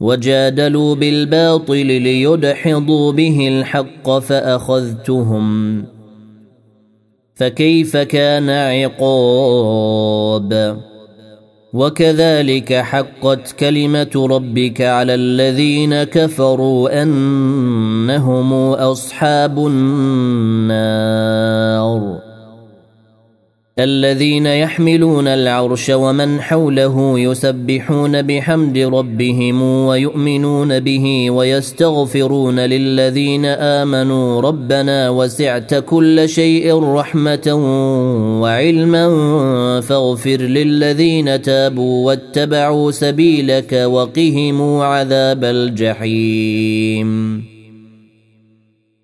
وجادلوا بالباطل ليدحضوا به الحق فأخذتهم. فكيف كان عقاب؟ وكذلك حقت كلمة ربك على الذين كفروا أنهم أصحاب النار. الذين يحملون العرش ومن حوله يسبحون بحمد ربهم ويؤمنون به ويستغفرون للذين آمنوا ربنا وسعت كل شيء رحمة وعلما فاغفر للذين تابوا واتبعوا سبيلك وقهم عذاب الجحيم.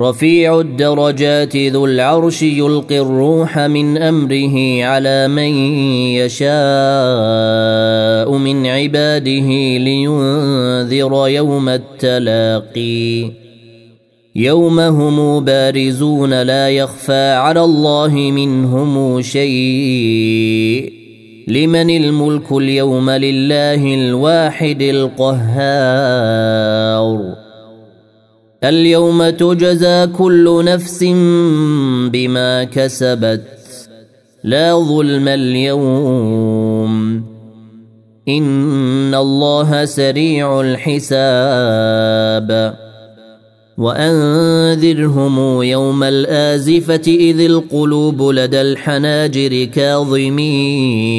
رفيع الدرجات ذو العرش يلقي الروح من أمره على من يشاء من عباده لينذر يوم التلاقي. يوم هم بارزون لا يخفى على الله منهم شيء. لمن الملك اليوم لله الواحد القهار. اليوم تجزى كل نفس بما كسبت لا ظلم اليوم. إن الله سريع الحساب. وأنذرهم يوم الآزفة إذ القلوب لدى الحناجر كاظمين.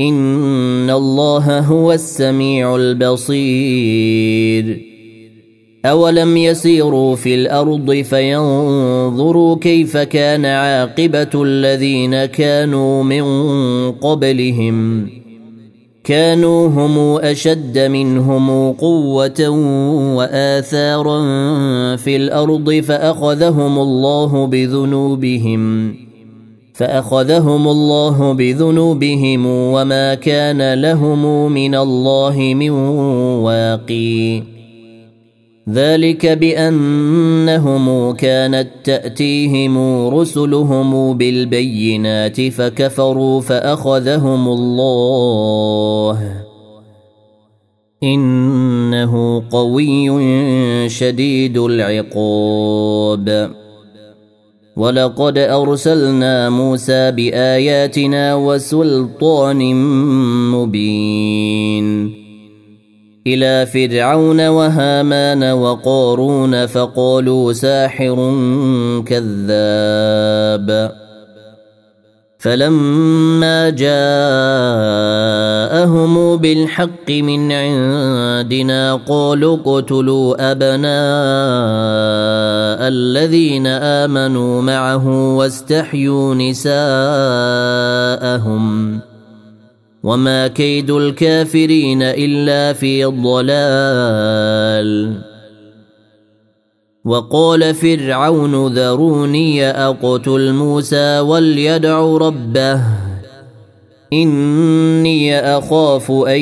ان الله هو السميع البصير أولم يسيروا في الأرض فينظروا كيف كان عاقبة الذين كانوا من قبلهم كانوا هم أشد منهم قوة وآثارا في الأرض فأخذهم الله بذنوبهم فأخذهم الله بذنوبهم وما كان لهم من الله من واقي. ذلك بأنهم كانت تأتيهم رسلهم بالبينات فكفروا فأخذهم الله. إنه قوي شديد العقاب. ولقد أرسلنا موسى بآياتنا وسلطان مبين. إلى فرعون وهامان وقارون فقالوا ساحر كذاب. فلما جاءهم بالحق من عندنا قالوا اقتلوا أبناء الذين آمنوا معه واستحيوا نساءهم. وما كيد الكافرين إلا في الضلال وقال فرعون ذروني أقتل موسى وليدع ربه. إني أخاف أن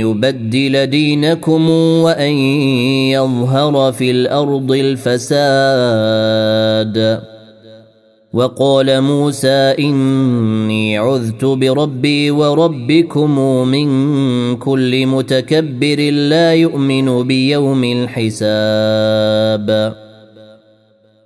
يبدل دينكم وأن يظهر في الأرض الفساد. وقال موسى إني عذت بربي وربكم من كل متكبر لا يؤمن بيوم الحساب.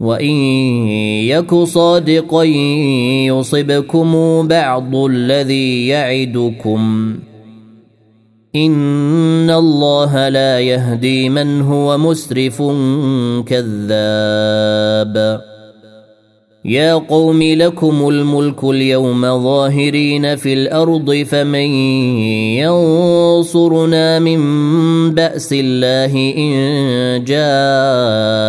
وان يك صادقا يصبكم بعض الذي يعدكم ان الله لا يهدي من هو مسرف كذاب يا قوم لكم الملك اليوم ظاهرين في الأرض فمن ينصرنا من باس الله ان جاءنا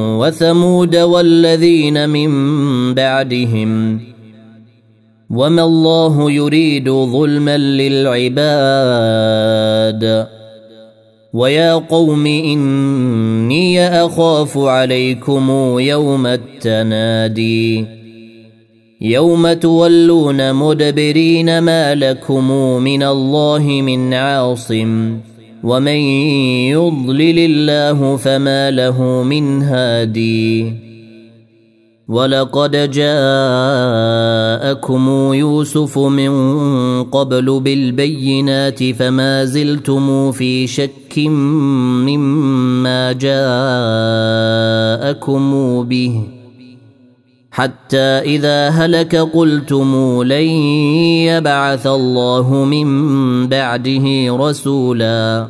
وثمود والذين من بعدهم وما الله يريد ظلما للعباد ويا قوم إني أخاف عليكم يوم التنادي يوم تولون مدبرين ما لكم من الله من عاصم ومن يضلل الله فما له من هادي ولقد جاءكم يوسف من قبل بالبينات فما زلتم في شك مما جاءكم به حتى إذا هلك قلتم لن يبعث الله من بعده رسولا.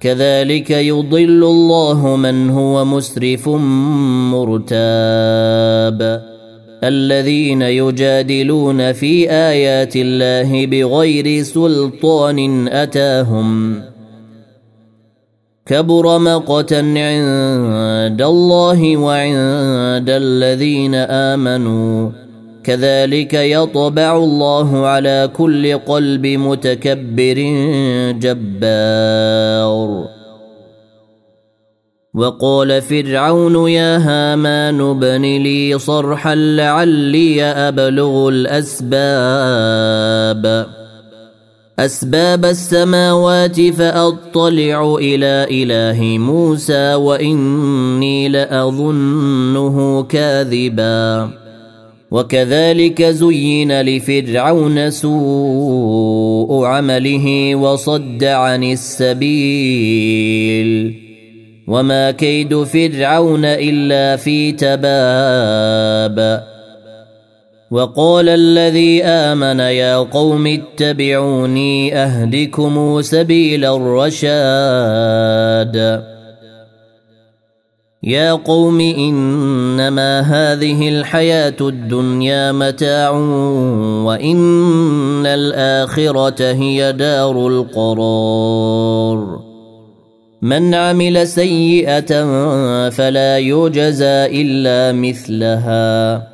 كذلك يضل الله من هو مسرف مرتاب. الذين يجادلون في آيات الله بغير سلطان أتاهم. كبر مقتا عند الله وعند الذين آمنوا. كذلك يطبع الله على كل قلب متكبر جبار. وقال فرعون يا هامان ابن لي صرحا لعلي أبلغ الأسباب. أسباب السماوات فأطلع إلى إله موسى وإني لأظنه كاذبا. وكذلك زين لفرعون سوء عمله وصد عن السبيل. وما كيد فرعون إلا في تباب. وقال الذي آمن يا قوم اتبعوني اهدكم سبيل الرشاد. يا قوم إنما هذه الحياة الدنيا متاع وإن الآخرة هي دار القرار. من عمل سيئة فلا يجزى إلا مثلها.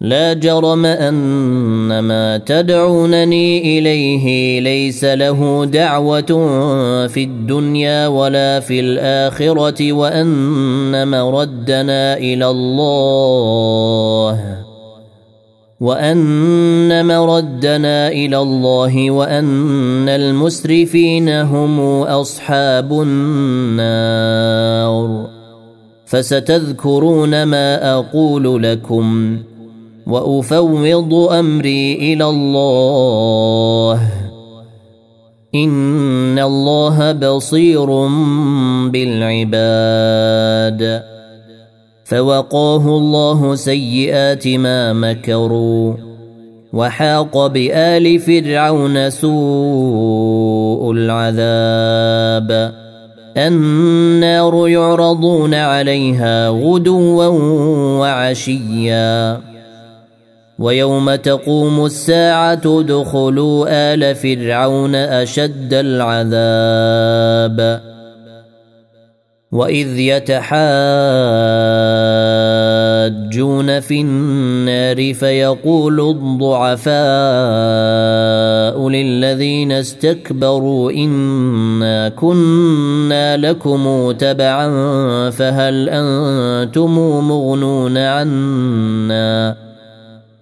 لا جرم أن ما تدعونني إليه ليس له دعوة في الدنيا ولا في الآخرة وأن مردنا إلى الله. وأن مردنا إلى الله وأن المسرفين هم أصحاب النار. فستذكرون ما أقول لكم. وأفوض أمري إلى الله. إن الله بصير بالعباد. فوقاه الله سيئات ما مكروا. وحاق بآل فرعون سوء العذاب. النار يعرضون عليها غدوا وعشيا. ويوم تقوم الساعة ادخلوا آل فرعون أشد العذاب. وإذ يتحاجون في النار فيقول الضعفاء للذين استكبروا إنا كنا لكم تبعا فهل أنتم مغنون عنا؟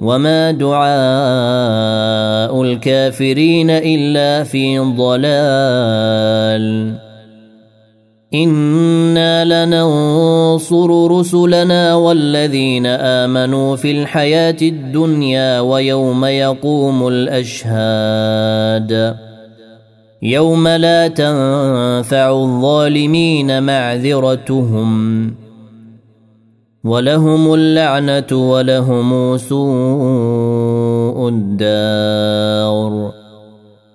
وما دعاء الكافرين الا في ضلال أنا لننصر رسلنا والذين امنوا في الحياة الدنيا ويوم يقوم الاشهاد يوم لا تنفع الظالمين معذرتهم ولهم اللعنة ولهم سوء الدار.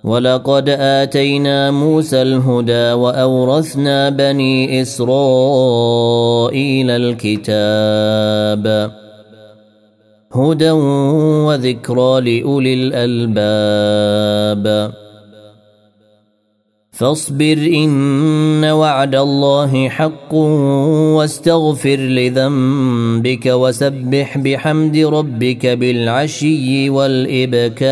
ولقد آتينا موسى الهدى وأورثنا بني إسرائيل الكتاب. هدى وذكرى لأولي الألباب. فاصبر إن وعد الله حق واستغفر لذنبك وسبح بحمد ربك بالعشي والإبكار.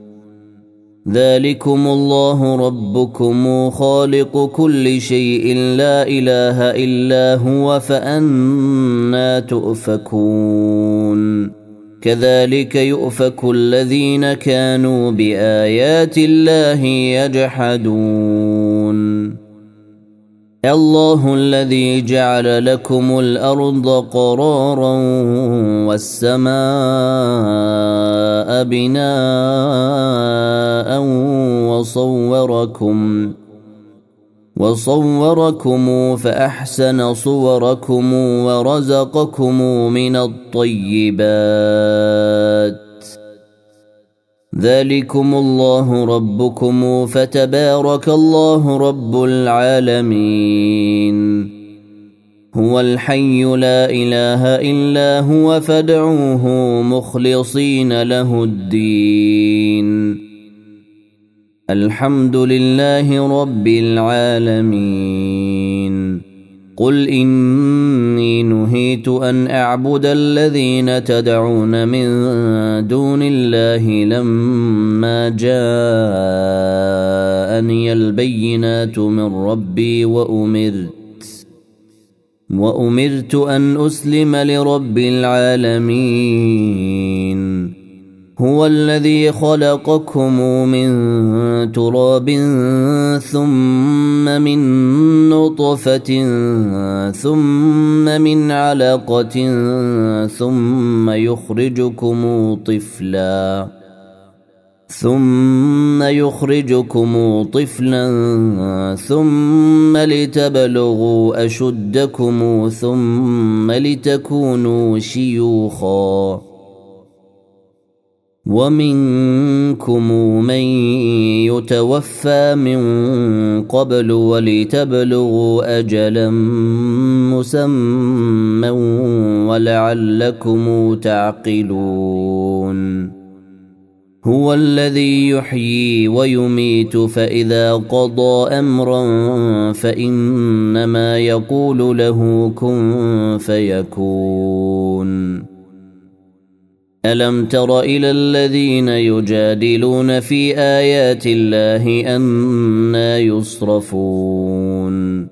ذلكم الله ربكم خالق كل شيء لا إله إلا هو فأنا تؤفكون. كذلك يؤفك الذين كانوا بآيات الله يجحدون. الله الذي جعل لكم الأرض قرارا والسماء بناء وصوركم وصوركم فأحسن صوركم ورزقكم من الطيبات. ذلكم الله ربكم فتبارك الله رب العالمين. هو الحي لا إله إلا هو فادعوه مخلصين له الدين. الحمد لله رب العالمين. قل إني نهيت أن أعبد الذين تدعون من دون الله لما جاءني البينات من ربي وأمرت وأمرت أن أسلم لرب العالمين. هو الذي خلقكم من تراب ثم من نطفة ثم من علقة ثم يخرجكم طفلا. ثم يخرجكم طفلا ثم لتبلغوا أشدكم ثم لتكونوا شيوخاً. ومنكم من يتوفى من قبل ولتبلغوا اجلا مسمى ولعلكم تعقلون. هو الذي يحيي ويميت فإذا قضى أمرا فإنما يقول له كن فيكون. ألم تر إلى الذين يجادلون في آيات الله أنا يصرفون؟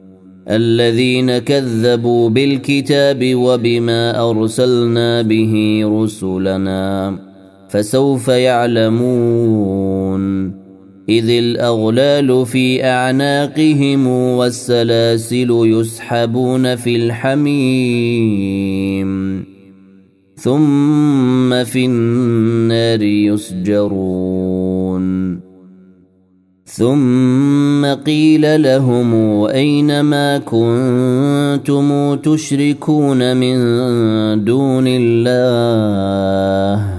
الذين كذبوا بالكتاب وبما أرسلنا به رسلنا. فسوف يعلمون. إذ الأغلال في أعناقهم والسلاسل يسحبون في الحميم. ثم في النار يسجرون. ثم قيل لهم أين ما كنتم تشركون من دون الله؟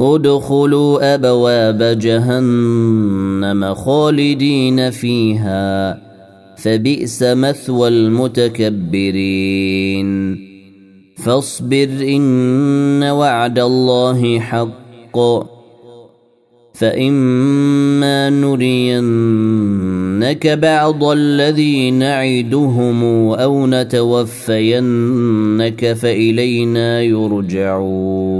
ادخلوا أبواب جهنم خالدين فيها فبئس مثوى المتكبرين. فاصبر إن وعد الله حق فإما نرينك بعض الذي نعدهم أو نتوفينك فإلينا يرجعون.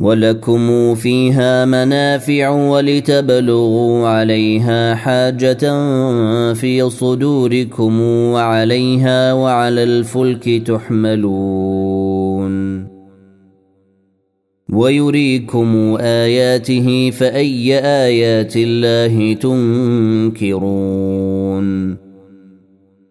ولكم فيها منافع ولتبلغوا عليها حاجة في صدوركم وعليها وعلى الفلك تحملون. ويريكم آياته فأي آيات الله تنكرون.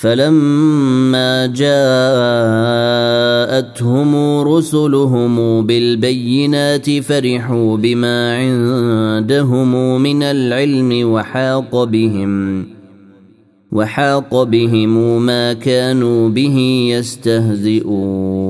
فلما جاءتهم رسلهم بالبينات فرحوا بما عندهم من العلم وحاق بهم وحاق بهم ما كانوا به يستهزئون.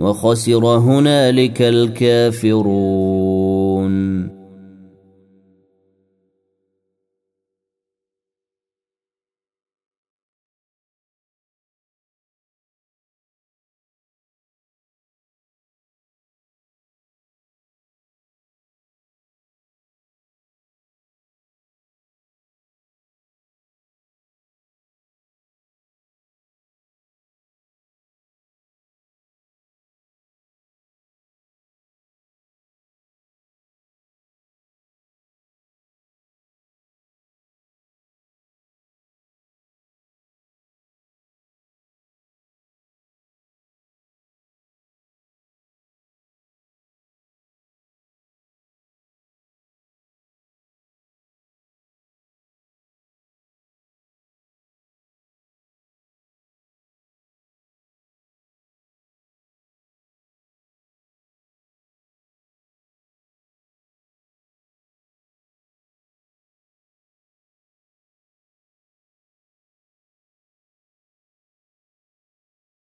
وخسر هنالك الكافرون.